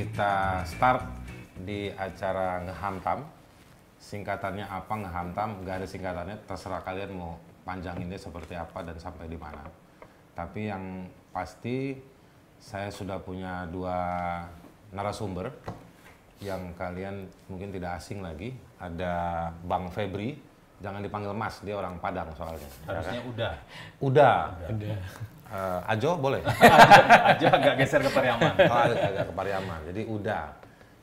kita start di acara ngehamtam. Singkatannya apa ngehamtam? Gak ada singkatannya, terserah kalian mau panjanginnya seperti apa dan sampai di mana. Tapi yang pasti saya sudah punya dua narasumber yang kalian mungkin tidak asing lagi. Ada Bang Febri, jangan dipanggil Mas, dia orang Padang soalnya. ya kan? Harusnya udah. Udah. Eh, Ajo boleh? Aja agak geser ke Pariaman. Oh, agak, agak ke Pariaman. Jadi udah.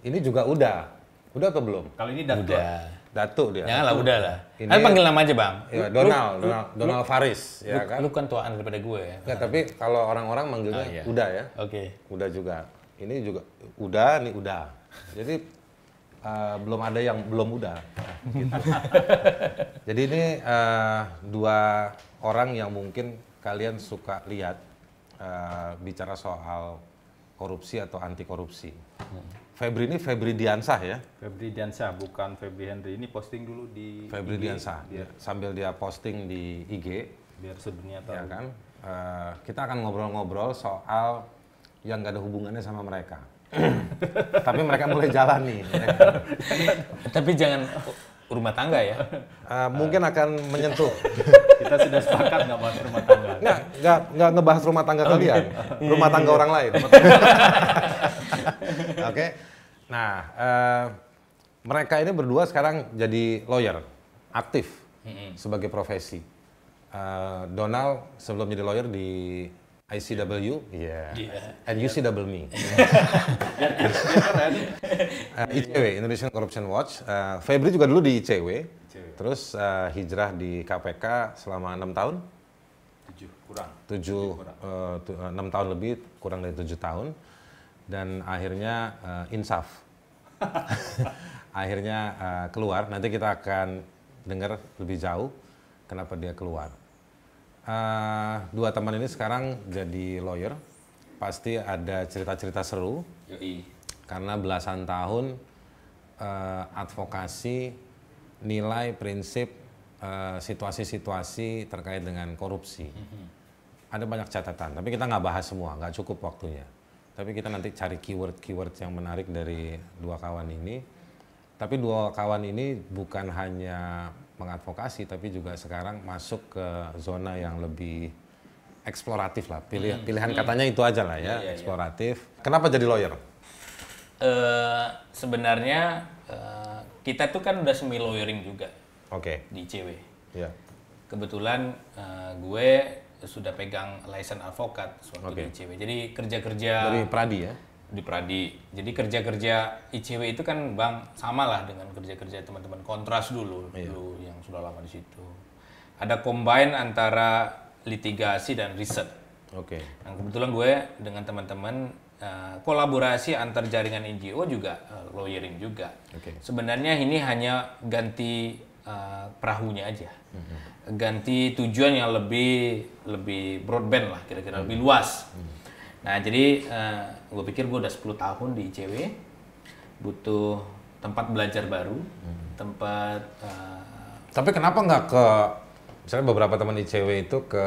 Ini juga udah. Udah atau belum? Kalau ini Datuk. Udah. Datuk dia. Janganlah udah lah. Ini- Ayo panggil nama aja bang. Ya, Lu- Donald, lu- Donald, Donald Faris, Lu, ya kan? lu kan tuaan daripada gue. Nggak, tapi kalau orang-orang manggilnya Oh, iya. udah ya. Oke. Udah juga. Ini juga udah, nih udah. Jadi eh, belum ada yang belum udah. Gitu. Jadi ini eh, dua orang yang mungkin kalian suka lihat eh, bicara soal korupsi atau anti korupsi. Febri ini Febri Diansah ya. Febri Diansyah, bukan Febri Henry. Ini posting dulu di Febri IG, Diansah. Biar, Sambil dia posting di IG, biar sedunia tahu. ya kan? Eh, kita akan ngobrol-ngobrol soal yang gak ada hubungannya sama mereka. Tapi mereka mulai jalani. ya kan? Tapi jangan rumah tangga ya. Eh, mungkin akan menyentuh. Kita sudah sepakat nggak bahas rumah tangga. Nggak, nggak, nggak ngebahas rumah tangga kalian. Rumah tangga orang lain. Oke. Nah, eh, mereka ini berdua sekarang jadi lawyer, aktif sebagai profesi. Eh, Donald sebelum jadi lawyer di ICW, yeah. and you see double me. Eh, ICW, Indonesian Corruption Watch. Eh, Febri juga dulu di ICW, terus eh, hijrah di KPK selama enam tahun? Tujuh, kurang. tujuh eh, eh, enam tahun lebih kurang dari tujuh tahun. Dan akhirnya eh, insaf. Akhirnya eh, keluar. Nanti kita akan dengar lebih jauh kenapa dia keluar. Eh, dua teman ini sekarang jadi lawyer. Pasti ada cerita-cerita seru. Yoi. karena belasan tahun eh, advokasi nilai prinsip eh, situasi-situasi terkait dengan korupsi. Ada banyak catatan tapi kita nggak bahas semua nggak cukup waktunya. Tapi kita nanti cari keyword-keyword yang menarik dari dua kawan ini. Tapi dua kawan ini bukan hanya mengadvokasi tapi juga sekarang masuk ke zona yang lebih eksploratif lah. Pilih pilihan katanya itu aja lah ya eksploratif. Kenapa jadi lawyer? Eh, sebenarnya eh, kita tuh kan udah semi lawyering juga oke di ICW. ya Kebetulan eh, gue sudah pegang license advokat waktu Oke. di ICW. Jadi kerja-kerja dari Pradi ya di Pradi. Jadi kerja-kerja ICW itu kan bang sama lah dengan kerja-kerja teman-teman kontras dulu, dulu yang sudah lama di situ. Ada combine antara litigasi dan riset. oke Yang kebetulan gue dengan teman-teman eh, kolaborasi antar jaringan NGO juga eh, lawyering juga. Oke. Sebenarnya ini hanya ganti eh, perahunya aja, ganti tujuan yang lebih lebih broadband lah kira-kira lebih luas. Nah jadi eh, gue pikir gue udah 10 tahun di ICW, butuh tempat belajar baru, tempat eh, Tapi kenapa nggak ke misalnya beberapa teman ICW itu ke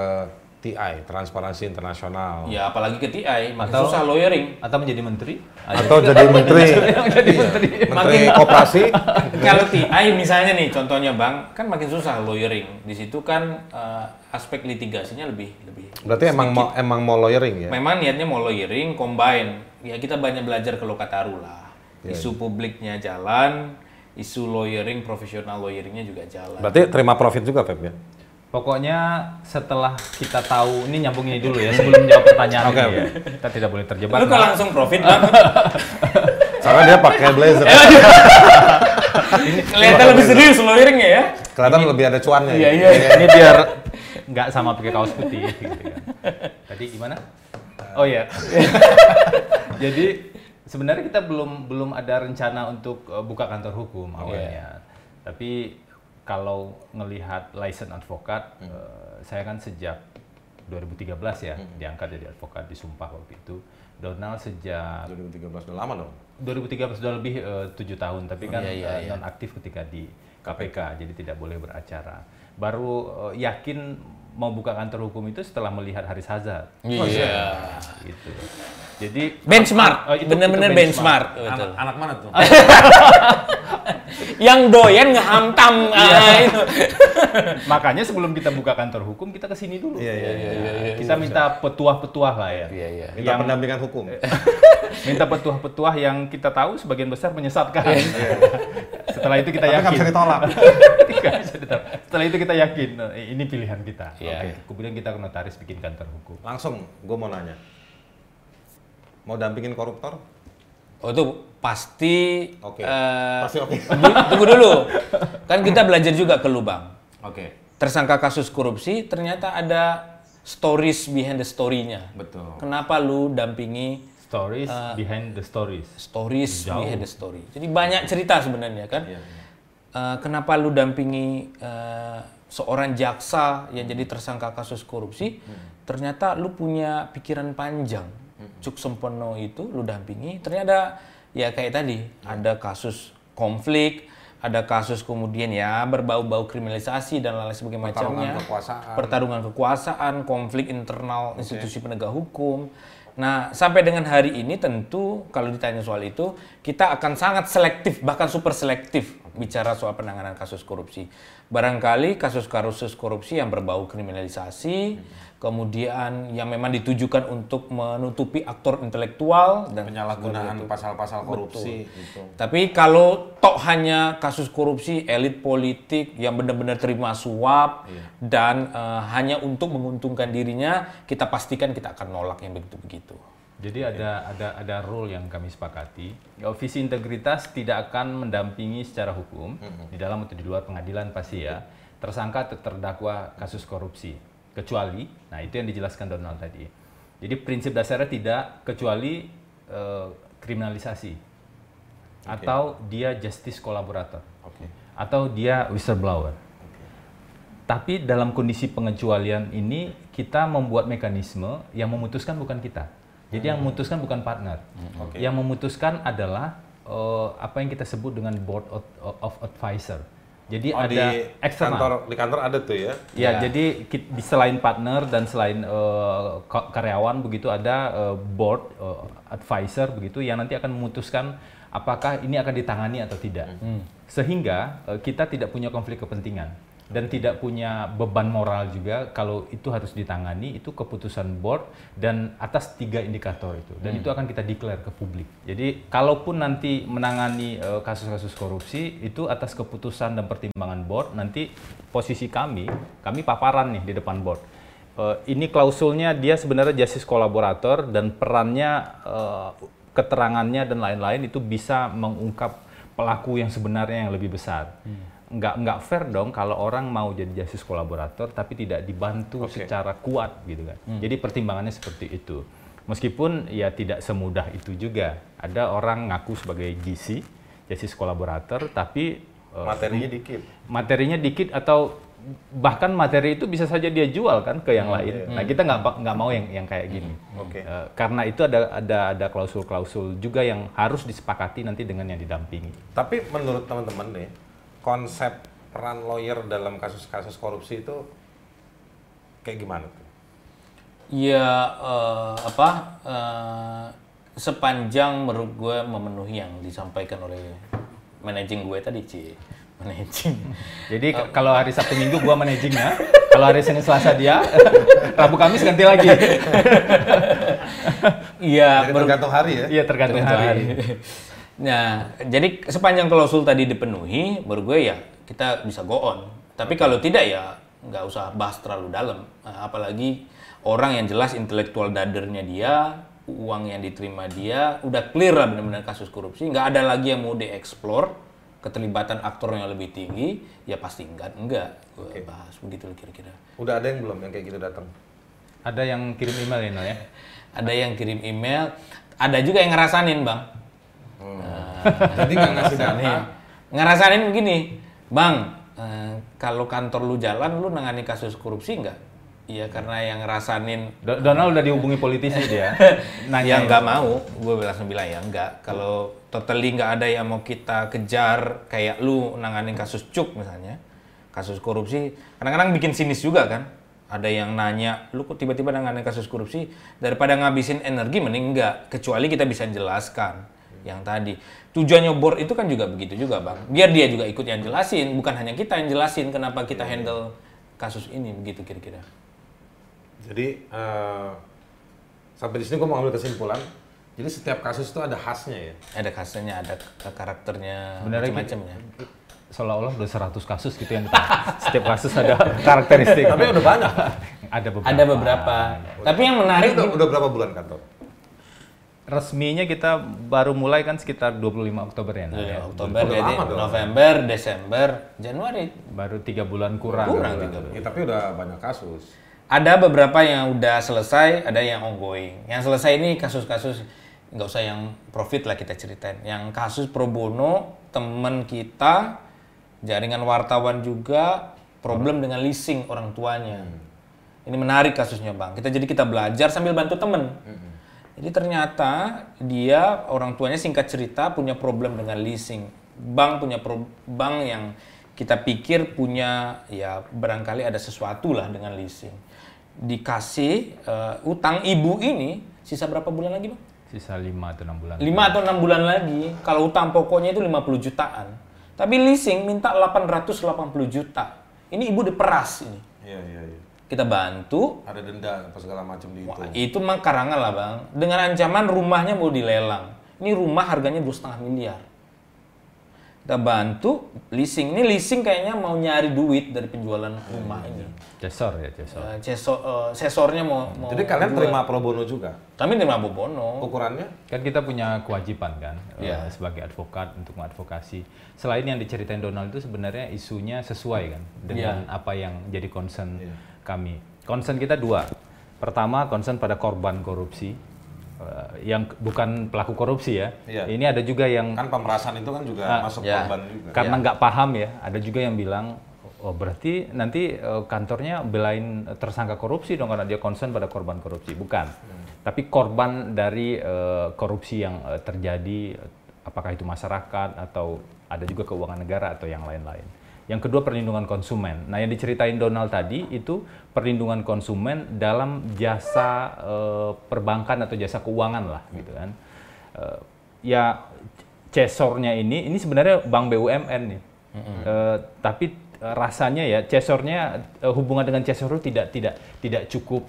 TI, Transparansi Internasional, ya apalagi ke TI, makin Atau- susah lawyering. Atau menjadi menteri? atau jadi menteri, Iya, menteri koperasi, Kalau TI misalnya nih contohnya Bang, kan makin susah lawyering. Di situ kan eh, aspek litigasinya lebih lebih. berarti emang mau emang mau lawyering ya? Memang niatnya mau lawyering combine. Ya kita banyak belajar ke Lokataru lah. Iya, Isu publiknya jalan, isu lawyering profesional lawyeringnya juga jalan. Berarti terima profit juga Feb ya? Pokoknya setelah kita tahu, ini nyambung ini dulu ya, sebelum jawab pertanyaan Oke, ini ya. Kita tidak boleh terjebak. Lu kok langsung profit Bang? Soalnya dia pakai blazer, Kelihatan lebih serius lawyeringnya ya. kelihatan lebih ada cuannya. Iya, ya. iya. ini biar nggak sama pakai kaos putih gitu kan. Tadi gimana? Oh ya. Jadi sebenarnya kita belum belum ada rencana untuk uh, buka kantor hukum awalnya. Tapi kalau ngelihat license advokat, uh, saya kan sejak 2013 ya diangkat jadi advokat disumpah waktu itu. Donald sejak 2013 udah lama dong. 2013 sudah lebih eh, tujuh tahun, tapi kan Iya, iya, iya. non aktif ketika di KPK, jadi tidak boleh beracara. Baru eh, yakin mau buka kantor hukum itu setelah melihat Haris Hazard, Iya. gitu. Jadi Benchmark, Oh, itu- itu benchmark. Betul. Anak, anak mana tuh? Yang doyan ngehamtam. ah, itu. Makanya sebelum kita buka kantor hukum kita ke sini dulu. Iya, iya, iya. kita minta petuah-petuah lah ya. Iya, iya. Minta pendampingan hukum. Minta petuah-petuah yang kita tahu sebagian besar menyesatkan. Setelah itu kita Tapi yakin. Nggak bisa ditolak. Setelah itu kita yakin eh, ini pilihan kita. Iya. Oke. Kemudian kita ke notaris bikin kantor hukum. Langsung, gue mau nanya. Mau dampingin koruptor? Oh itu pasti. Oke. eh, Pasti oke. tunggu- Tunggu dulu. Kan kita belajar juga ke lubang. Oke. Tersangka kasus korupsi ternyata ada stories behind the story-nya. Betul. Kenapa lu dampingi Stories Ah. behind the stories. stories Jauh. behind the story? Jadi banyak cerita sebenarnya kan. Iya, iya. Eh, kenapa lu dampingi eh, seorang jaksa yang jadi tersangka kasus korupsi? Ternyata lu punya pikiran panjang. Cuk Sempono itu lu dampingi. Ternyata ya kayak tadi ada kasus konflik, ada kasus kemudian ya berbau-bau kriminalisasi dan lain sebagainya Pertarungan macamnya. kekuasaan. Pertarungan kekuasaan, konflik internal institusi penegak hukum. Nah, sampai dengan hari ini tentu kalau ditanya soal itu, kita akan sangat selektif, bahkan super selektif bicara soal penanganan kasus korupsi. Barangkali kasus-kasus korupsi yang berbau kriminalisasi, kemudian yang memang ditujukan untuk menutupi aktor intelektual dan Penyalahgunaan pasal-pasal korupsi. Tapi kalau tok hanya kasus korupsi elit politik yang benar-benar terima suap dan eh, hanya untuk menguntungkan dirinya, kita pastikan kita akan nolak yang begitu-begitu. Jadi ada ada ada rule yang kami sepakati. Ya, Visi integritas tidak akan mendampingi secara hukum di dalam atau di luar pengadilan pasti ya. Tersangka atau terdakwa kasus korupsi kecuali nah itu yang dijelaskan Donald tadi. Jadi prinsip dasarnya tidak kecuali eh, kriminalisasi atau dia justice kolaborator Oke. atau dia whistleblower. Tapi dalam kondisi pengecualian ini kita membuat mekanisme yang memutuskan bukan kita. Jadi yang memutuskan bukan partner. Oke. Yang memutuskan adalah eh, apa yang kita sebut dengan board of, of advisor. Jadi Oh, ada di eksternal. kantor di kantor ada tuh ya. Ya, jadi ki- di selain partner dan selain eh, ka- karyawan begitu ada eh, board eh, advisor begitu yang nanti akan memutuskan apakah ini akan ditangani atau tidak. Sehingga eh, kita tidak punya konflik kepentingan dan tidak punya beban moral juga kalau itu harus ditangani itu keputusan board dan atas tiga indikator itu dan itu akan kita declare ke publik. Jadi kalaupun nanti menangani eh, kasus-kasus korupsi itu atas keputusan dan pertimbangan board nanti posisi kami kami paparan nih di depan board. Eh, ini klausulnya dia sebenarnya justice kolaborator dan perannya eh, keterangannya dan lain-lain itu bisa mengungkap pelaku yang sebenarnya yang lebih besar. Nggak nggak fair dong kalau orang mau jadi justice kolaborator tapi tidak dibantu Oke. secara kuat gitu kan. Jadi pertimbangannya seperti itu. Meskipun ya tidak semudah itu juga. Ada orang ngaku sebagai GC, justice kolaborator tapi eh, Materinya dikit. materinya dikit atau bahkan materi itu bisa saja dia jual kan ke yang lain. Nah kita nggak nggak mau yang yang kayak gini. Oke. Eh, karena itu ada ada ada klausul-klausul juga yang harus disepakati nanti dengan yang didampingi. Tapi menurut teman-teman nih, konsep peran lawyer dalam kasus-kasus korupsi itu kayak gimana tuh? Ya eh, apa eh, sepanjang menurut gue memenuhi yang disampaikan oleh managing gue tadi Ci managing Jadi k- kalau hari Sabtu Minggu gua managingnya, kalau hari Senin Selasa dia, Rabu Kamis ganti lagi. iya tergantung hari ya. Iya tergantung hari. Nah, jadi sepanjang klausul tadi dipenuhi, menurut gue ya kita bisa go on. Tapi kalau tidak ya nggak usah bahas terlalu dalam. Nah, apalagi orang yang jelas intelektual dadernya dia, uang yang diterima dia, udah clear lah benar-benar kasus korupsi. Nggak ada lagi yang mau dieksplor keterlibatan aktor yang lebih tinggi, ya pasti enggak, enggak. Gue bahas begitu kira-kira. Udah ada yang belum yang kayak gitu datang? Ada yang kirim email ya, Nol, ya? Ada yang kirim email, ada juga yang ngerasanin bang. Jadi nggak ngasih data. Nih, ngerasain begini, Bang, eh, kalau kantor lu jalan, lu nangani kasus korupsi nggak? Iya, karena yang ngerasanin Do- Donald udah dihubungi politisi dia. Nanya yang nggak mau, gue langsung bilang ya nggak. Kalau totally nggak ada yang mau kita kejar, kayak lu nanganin kasus cuk misalnya, kasus korupsi, kadang-kadang bikin sinis juga kan. Ada yang nanya, lu kok tiba-tiba nanganin kasus korupsi? Daripada ngabisin energi, mending enggak. Kecuali kita bisa jelaskan yang tadi. Tujuannya board itu kan juga begitu juga bang. Biar dia juga ikut yang jelasin, bukan hanya kita yang jelasin kenapa kita handle kasus ini begitu kira-kira. Jadi eh, sampai di sini gue mau ambil kesimpulan. Jadi setiap kasus itu ada khasnya ya. Ada kasusnya, ada karakternya, Sebenarnya macam-macamnya. Seolah-olah udah 100 kasus gitu yang kita, setiap kasus ada karakteristik. Tapi udah banyak. ada beberapa. Ada beberapa. Tapi yang Ini menarik udah, udah berapa bulan kantor? Resminya kita baru mulai kan sekitar 25 Oktober ya. Nah, Ya, ya. Oktober, Udah jadi lama dong. November, Desember, Januari. Baru tiga bulan kurang. Kurang tiga Ya, tapi udah banyak kasus. Ada beberapa yang udah selesai, ada yang ongoing. Yang selesai ini kasus-kasus nggak usah yang profit lah kita ceritain. Yang kasus pro bono, temen kita, jaringan wartawan juga, problem dengan leasing orang tuanya. Ini menarik kasusnya bang. Kita jadi kita belajar sambil bantu temen. Jadi ternyata dia orang tuanya singkat cerita punya problem dengan leasing. Bank punya pro, bank yang kita pikir punya ya barangkali ada sesuatu lah dengan leasing. Dikasih eh, utang ibu ini sisa berapa bulan lagi bang? Sisa 5 atau 6 bulan. 5 atau 6 bulan lagi. Kalau utang pokoknya itu 50 jutaan. Tapi leasing minta 880 juta. Ini ibu diperas ini. Iya, iya, iya. Kita bantu, Ada denda apa segala macam di itu. Wah, itu mah karangan lah bang. Dengan ancaman rumahnya mau dilelang. Ini rumah harganya dua setengah miliar. Kita bantu leasing. Ini leasing kayaknya mau nyari duit dari penjualan rumah ini. Cesor ya, cesor. Eh, ceso- eh, sesornya mau, mau Jadi kalian jual. terima pro bono juga? Kami terima bobono. Ukurannya? Kan kita punya kewajiban kan eh, Iya. sebagai advokat untuk mengadvokasi. Selain yang diceritain Donald itu sebenarnya isunya sesuai kan dengan apa yang jadi concern Iya. Kami. Concern kita dua. Pertama concern pada korban korupsi eh, yang bukan pelaku korupsi ya. Iya. Ini ada juga yang Kan pemerasan itu kan juga Ah, masuk ya. korban juga. karena nggak paham ya, ada juga yang bilang oh berarti nanti eh, kantornya belain tersangka korupsi dong karena dia concern pada korban korupsi. Bukan. Tapi korban dari eh, korupsi yang eh, terjadi apakah itu masyarakat atau ada juga keuangan negara atau yang lain-lain. Yang kedua perlindungan konsumen. Nah, yang diceritain Donald tadi itu perlindungan konsumen dalam jasa eh, perbankan atau jasa keuangan lah gitu kan. Eh, ya cesornya ini ini sebenarnya bank BUMN nih. Eh, tapi eh, rasanya ya cesornya hubungan dengan cesor itu tidak tidak tidak cukup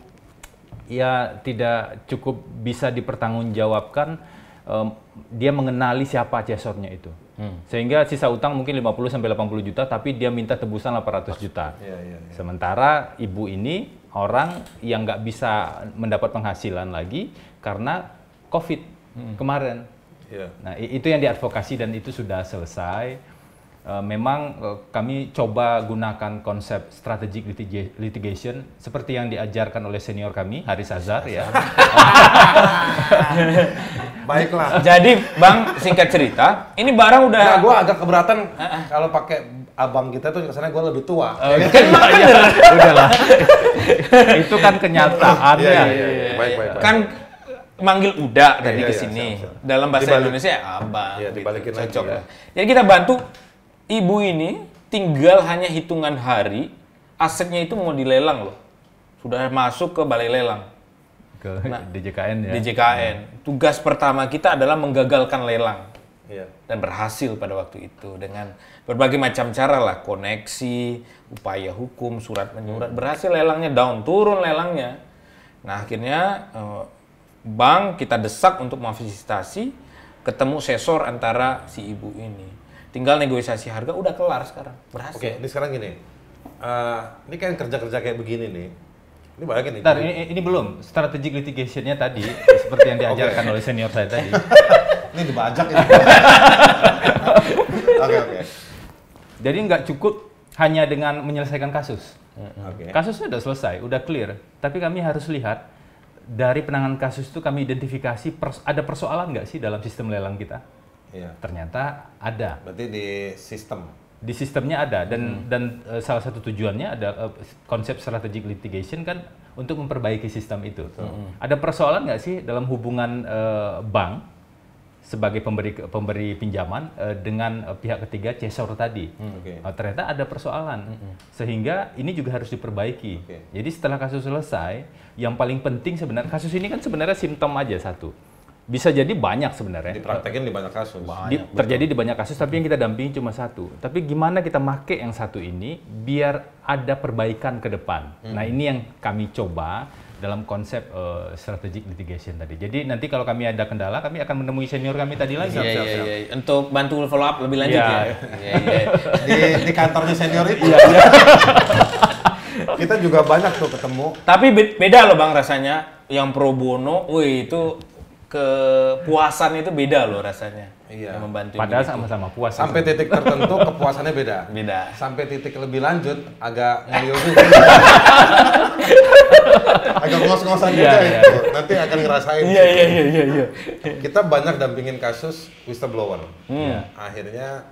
ya tidak cukup bisa dipertanggungjawabkan em, dia mengenali siapa cesornya itu. Sehingga sisa utang mungkin 50 sampai 80 juta tapi dia minta tebusan 800 juta. Iya, iya, iya. Sementara ibu ini orang yang nggak bisa mendapat penghasilan lagi karena COVID kemarin. Iya. Nah, itu yang diadvokasi dan itu sudah selesai. Eh, memang eh, kami coba gunakan konsep strategic litiga- litigation seperti yang diajarkan oleh senior kami Haris Azhar ya. Baiklah. Jadi bang singkat cerita, ini barang udah Nah, gue agak keberatan kalau pakai abang kita tuh kesannya gue lebih tua. kan bener. Udahlah. itu kan kenyataan Iya, ya. iya, iya. Baik, baik, baik. kan manggil udah tadi Iya, ke iya, sini. Dalam bahasa Dibalik- Indonesia ya abang. Iya, dibalikin lagi, cocok ya. Jadi kita bantu ibu ini tinggal hanya hitungan hari asetnya itu mau dilelang loh. Sudah masuk ke balai lelang Ke DJKN ya. di JKN. Tugas pertama kita adalah menggagalkan lelang Iya. dan berhasil pada waktu itu dengan berbagai macam cara lah koneksi upaya hukum surat menyurat berhasil lelangnya down turun lelangnya nah akhirnya eh, bank kita desak untuk memfasilitasi ketemu sesor antara si ibu ini tinggal negosiasi harga udah kelar sekarang berhasil Oke, ini sekarang gini. Eh, ini kan kerja-kerja kayak begini nih. Ini bayangin nih. Bentar, ini, ini belum strategic litigation-nya tadi seperti yang diajarkan oleh senior saya tadi. Ini dibajak ini. Oke, oke. Jadi nggak cukup hanya dengan menyelesaikan kasus. Oke. Kasusnya udah selesai, udah clear. Tapi kami harus lihat dari penanganan kasus itu kami identifikasi pers- ada persoalan nggak sih dalam sistem lelang kita? Iya. Ternyata ada. Berarti di sistem. Di sistemnya ada dan dan eh, salah satu tujuannya ada eh, konsep strategic litigation kan untuk memperbaiki sistem itu. Ada persoalan nggak sih dalam hubungan eh, bank sebagai pemberi pemberi pinjaman eh, dengan eh, pihak ketiga Cesor tadi. Oke. Oh, ternyata ada persoalan, sehingga ini juga harus diperbaiki. Oke. Jadi setelah kasus selesai, yang paling penting sebenarnya kasus ini kan sebenarnya simptom aja satu. Bisa jadi banyak sebenarnya. Dipraktekin di banyak kasus. Di- terjadi di banyak kasus, tapi yang kita dampingi cuma satu. Tapi gimana kita make yang satu ini biar ada perbaikan ke depan. Nah ini yang kami coba dalam konsep eh, strategic litigation tadi. Jadi nanti kalau kami ada kendala, kami akan menemui senior kami tadi lagi. Iya, iya, iya. Untuk bantu follow up lebih lanjut Iya. ya. Iya, iya. di, di kantornya senior itu. Kita juga banyak tuh ketemu. Tapi be- beda loh Bang rasanya. Yang pro bono, wih itu kepuasan itu beda loh rasanya. Iya. Yang membantu. Padahal sama-sama puas. Sampai titik tertentu kepuasannya beda. beda. Sampai titik lebih lanjut agak ngelio juga. agak ngos-ngosan juga Iya, iya. itu. Nanti akan ngerasain. Iya, iya, iya, iya, iya. Kita banyak dampingin kasus whistleblower. Hmm. Akhirnya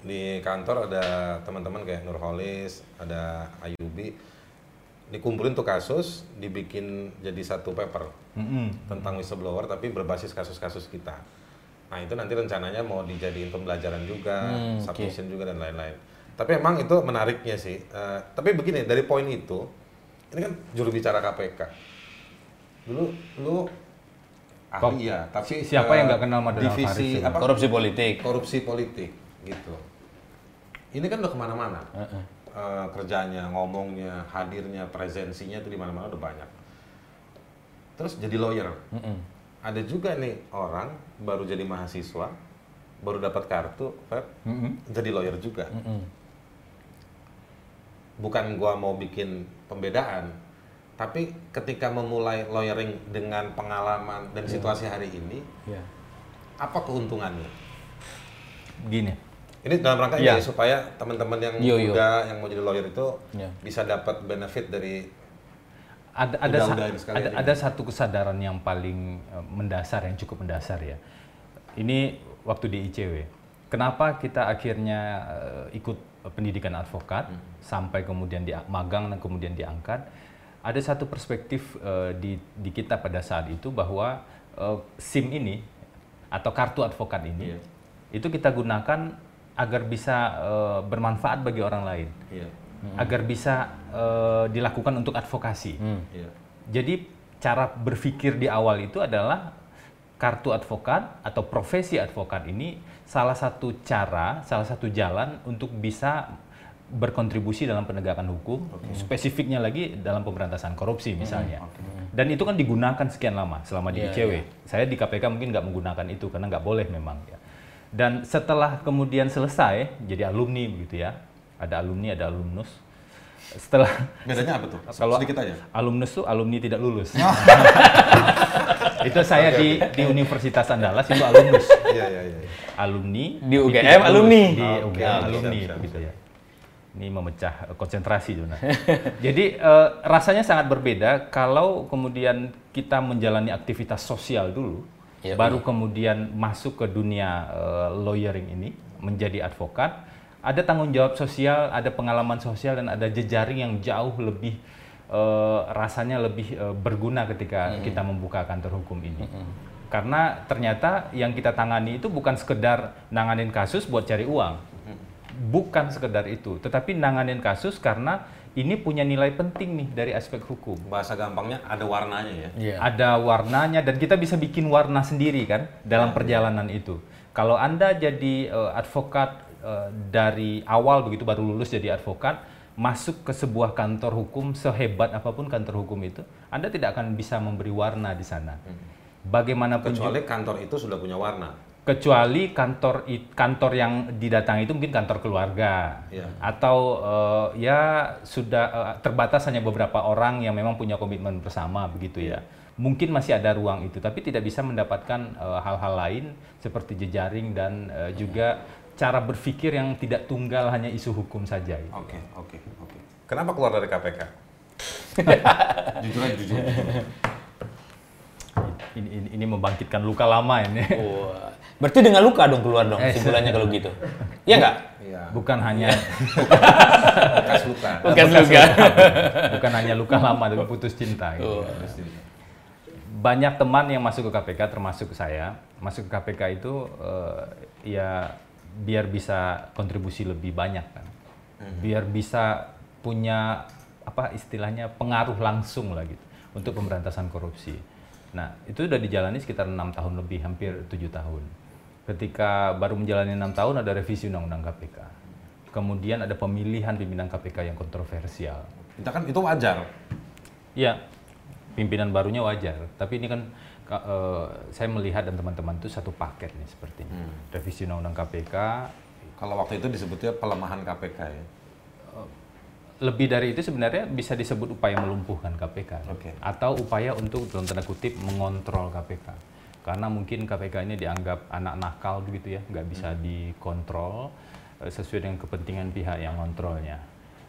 di kantor ada teman-teman kayak Nurholis, ada Ayubi, dikumpulin tuh kasus, dibikin jadi satu paper Mm-mm. tentang whistleblower tapi berbasis kasus-kasus kita. Nah itu nanti rencananya mau dijadiin pembelajaran juga, oke. submission juga dan lain-lain. Tapi emang itu menariknya sih. Eh, tapi begini dari poin itu, ini kan juru bicara KPK. Dulu lu Kok- ahli ya, tapi si- siapa eh, yang nggak kenal Madonna divisi Faris? apa? Korupsi politik. korupsi politik gitu. Ini kan udah ke mana-mana. Heeh. Eh, kerjanya, ngomongnya, hadirnya, presensinya itu di mana-mana udah banyak. Terus jadi lawyer. Mm-mm. Ada juga nih orang baru jadi mahasiswa, baru dapat kartu, Feb, Mm-mm. jadi lawyer juga. Mm-mm. Bukan gua mau bikin pembedaan, tapi ketika memulai lawyering dengan pengalaman dan situasi hari ini, Iya. apa keuntungannya? Gini. Ini dalam rangka Iya. ini supaya teman-teman yang Yo, yo. muda yang mau jadi lawyer itu Iya. bisa dapat benefit dari ada ada sa- ada, ada satu kesadaran yang paling eh, mendasar yang cukup mendasar ya. Ini waktu di ICW. Kenapa kita akhirnya eh, ikut pendidikan advokat Hmm. sampai kemudian di magang dan kemudian diangkat? Ada satu perspektif eh, di di kita pada saat itu bahwa eh, SIM ini atau kartu advokat ini Iya. itu kita gunakan agar bisa eh, bermanfaat bagi orang lain, Iya. agar bisa eh, dilakukan untuk advokasi. Hmm. Iya. Jadi cara berpikir di awal itu adalah kartu advokat atau profesi advokat ini salah satu cara, salah satu jalan untuk bisa berkontribusi dalam penegakan hukum, spesifiknya lagi dalam pemberantasan korupsi misalnya. Dan itu kan digunakan sekian lama selama di Iya, ICW. iya. Saya di KPK mungkin nggak menggunakan itu karena nggak boleh memang. Ya. Dan setelah kemudian selesai jadi alumni begitu ya, ada alumni, ada alumnus. Setelah Bedanya apa tuh? Kalau- Sedikit aja. alumnus tuh alumni tidak lulus. itu saya di di Universitas Andalas itu alumnus. Iya, iya, iya. Alumni Di UGM alumni. Di UGM siap, alumni begitu ya. Ini memecah konsentrasi sebenarnya. Jadi eh, rasanya sangat berbeda kalau kemudian kita menjalani aktivitas sosial dulu, Iya, baru kemudian masuk ke dunia eh, lawyering ini menjadi advokat. Ada tanggung jawab sosial, ada pengalaman sosial dan ada jejaring yang jauh lebih eh, rasanya lebih eh, berguna ketika kita membuka kantor hukum ini. Karena ternyata yang kita tangani itu bukan sekedar nanganin kasus buat cari uang. Bukan sekedar itu, tetapi nanganin kasus karena ini punya nilai penting nih dari aspek hukum. Bahasa gampangnya ada warnanya ya. Iya. Ada warnanya dan kita bisa bikin warna sendiri kan dalam perjalanan itu. Kalau Anda jadi eh, advokat eh, dari awal begitu baru lulus jadi advokat, masuk ke sebuah kantor hukum sehebat apa pun kantor hukum itu, Anda tidak akan bisa memberi warna di sana. Bagaimanapun juga- Kecuali kantor itu sudah punya warna. kecuali kantor kantor yang didatangi itu mungkin kantor keluarga Iya. atau eh, ya sudah eh, terbatas hanya beberapa orang yang memang punya komitmen bersama begitu ya mungkin masih ada ruang itu tapi tidak bisa mendapatkan hal-hal lain seperti jejaring dan eh, juga cara berpikir yang tidak tunggal hanya isu hukum saja itu. Oke, oke, oke. Kenapa keluar dari KPK? jujur aja, jujur. ini, ini, ini membangkitkan luka lama ini Wah. Berarti dengan luka dong keluar dong Eh, simpulannya kalau gitu. Iya nggak? Iya. bukan hanya Bekas luka. Bukan luka. bukan hanya luka lama tapi putus cinta gitu. Oh. banyak teman yang masuk ke KPK termasuk saya masuk ke KPK itu uh, ya biar bisa kontribusi lebih banyak kan. Biar bisa punya apa istilahnya pengaruh langsung lah gitu untuk pemberantasan korupsi. Nah itu sudah dijalani sekitar enam tahun lebih hampir tujuh tahun. Ketika baru menjalani enam tahun ada revisi undang-undang KPK kemudian ada pemilihan pimpinan KPK yang kontroversial. Itu kan itu wajar. Ya, pimpinan barunya wajar. Tapi ini kan eh, saya melihat dan teman-teman itu satu paket nih sepertinya. Revisi Undang-Undang KPK. Kalau waktu itu disebutnya pelemahan KPK ya. Lebih dari itu sebenarnya bisa disebut upaya melumpuhkan KPK. Oke. Atau upaya untuk dalam tanda kutip mengontrol KPK. Karena mungkin KPK ini dianggap anak nakal begitu ya, nggak bisa dikontrol eh, sesuai dengan kepentingan pihak yang kontrolnya.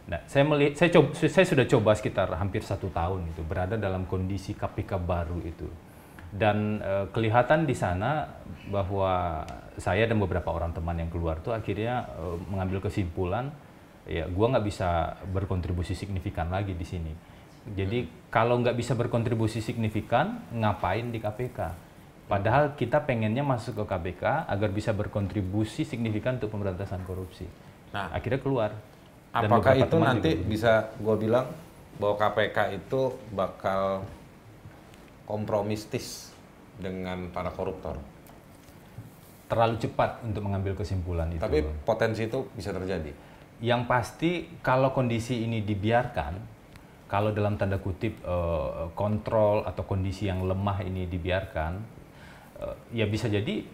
Nah, saya melihat, saya, coba, saya sudah coba sekitar hampir satu tahun itu berada dalam kondisi KPK baru itu, dan eh, kelihatan di sana bahwa saya dan beberapa orang teman yang keluar tuh akhirnya eh, mengambil kesimpulan, ya, gua nggak bisa berkontribusi signifikan lagi di sini. Jadi kalau nggak bisa berkontribusi signifikan, ngapain di KPK? Padahal kita pengennya masuk ke KPK agar bisa berkontribusi signifikan untuk pemberantasan korupsi. Nah. akhirnya keluar. Dan Apakah itu nanti juga bisa gue bilang bahwa KPK itu bakal kompromistis dengan para koruptor? terlalu cepat untuk mengambil kesimpulan itu. Tapi potensi itu bisa terjadi. Yang pasti kalau kondisi ini dibiarkan, kalau dalam tanda kutip eh, kontrol atau kondisi yang lemah ini dibiarkan, eh, ya bisa jadi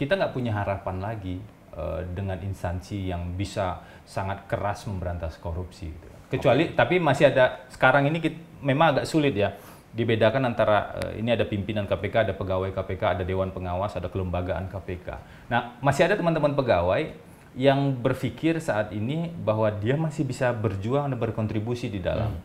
kita nggak punya harapan lagi eh, dengan instansi yang bisa sangat keras memberantas korupsi. gitu. Kecuali, tapi masih ada sekarang ini kit- memang agak sulit ya dibedakan antara eh, ini ada pimpinan KPK, ada pegawai KPK, ada dewan pengawas, ada kelembagaan KPK. Nah, masih ada teman-teman pegawai yang berpikir saat ini bahwa dia masih bisa berjuang dan berkontribusi di dalam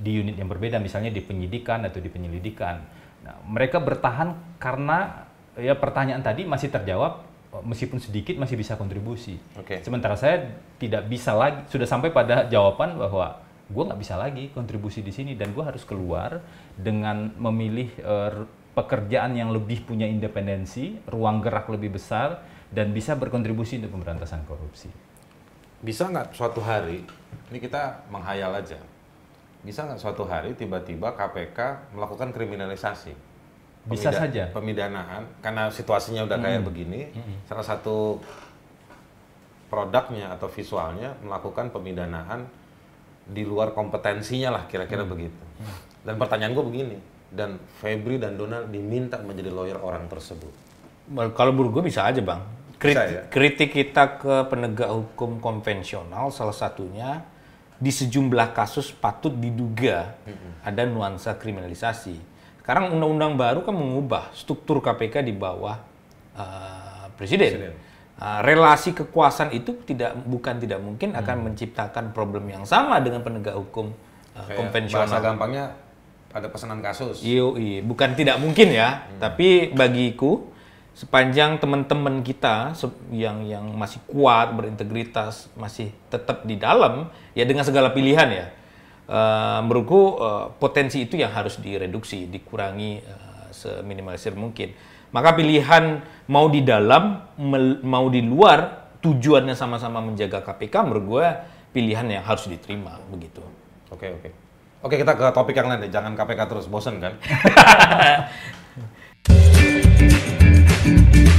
di unit yang berbeda, misalnya di penyidikan atau di penyelidikan. Nah, mereka bertahan karena ya pertanyaan tadi masih terjawab eh, meskipun sedikit masih bisa kontribusi. Oke. Sementara saya tidak bisa lagi, sudah sampai pada jawaban bahwa gue nggak bisa lagi kontribusi di sini dan gue harus keluar dengan memilih r- pekerjaan yang lebih punya independensi, ruang gerak lebih besar dan bisa berkontribusi untuk pemberantasan korupsi. Bisa nggak suatu hari, ini kita menghayal aja, bisa nggak suatu hari tiba-tiba KPK melakukan kriminalisasi? Bisa saja. Pemidanaan, karena situasinya udah kayak begini, salah satu produknya atau visualnya melakukan pemidanaan di luar kompetensinya lah kira-kira begitu. Dan pertanyaan gue begini, dan Febri dan Donald diminta menjadi lawyer orang tersebut. Kalau menurut gue bisa aja bang. Krit- Bisa ya? Kritik kita ke penegak hukum konvensional salah satunya di sejumlah kasus patut diduga ada nuansa kriminalisasi. Sekarang undang-undang baru kan mengubah struktur KPK di bawah uh, presiden. Presiden. Uh, relasi kekuasaan itu tidak bukan tidak mungkin akan menciptakan problem yang sama dengan penegak hukum uh, Kayak konvensional. Bahasa gampangnya ada pesanan kasus. Iya. bukan tidak mungkin ya, tapi bagiku sepanjang teman-teman kita yang yang masih kuat, berintegritas, masih tetap di dalam, ya dengan segala pilihan ya, eh, menurutku eh, potensi itu yang harus direduksi, dikurangi eh, seminimalisir mungkin. Maka pilihan mau di dalam, mau di luar, tujuannya sama-sama menjaga KPK, menurut gue pilihan yang harus diterima begitu. Oke oke. Oke kita ke topik yang lain deh. Jangan KPK terus bosen kan?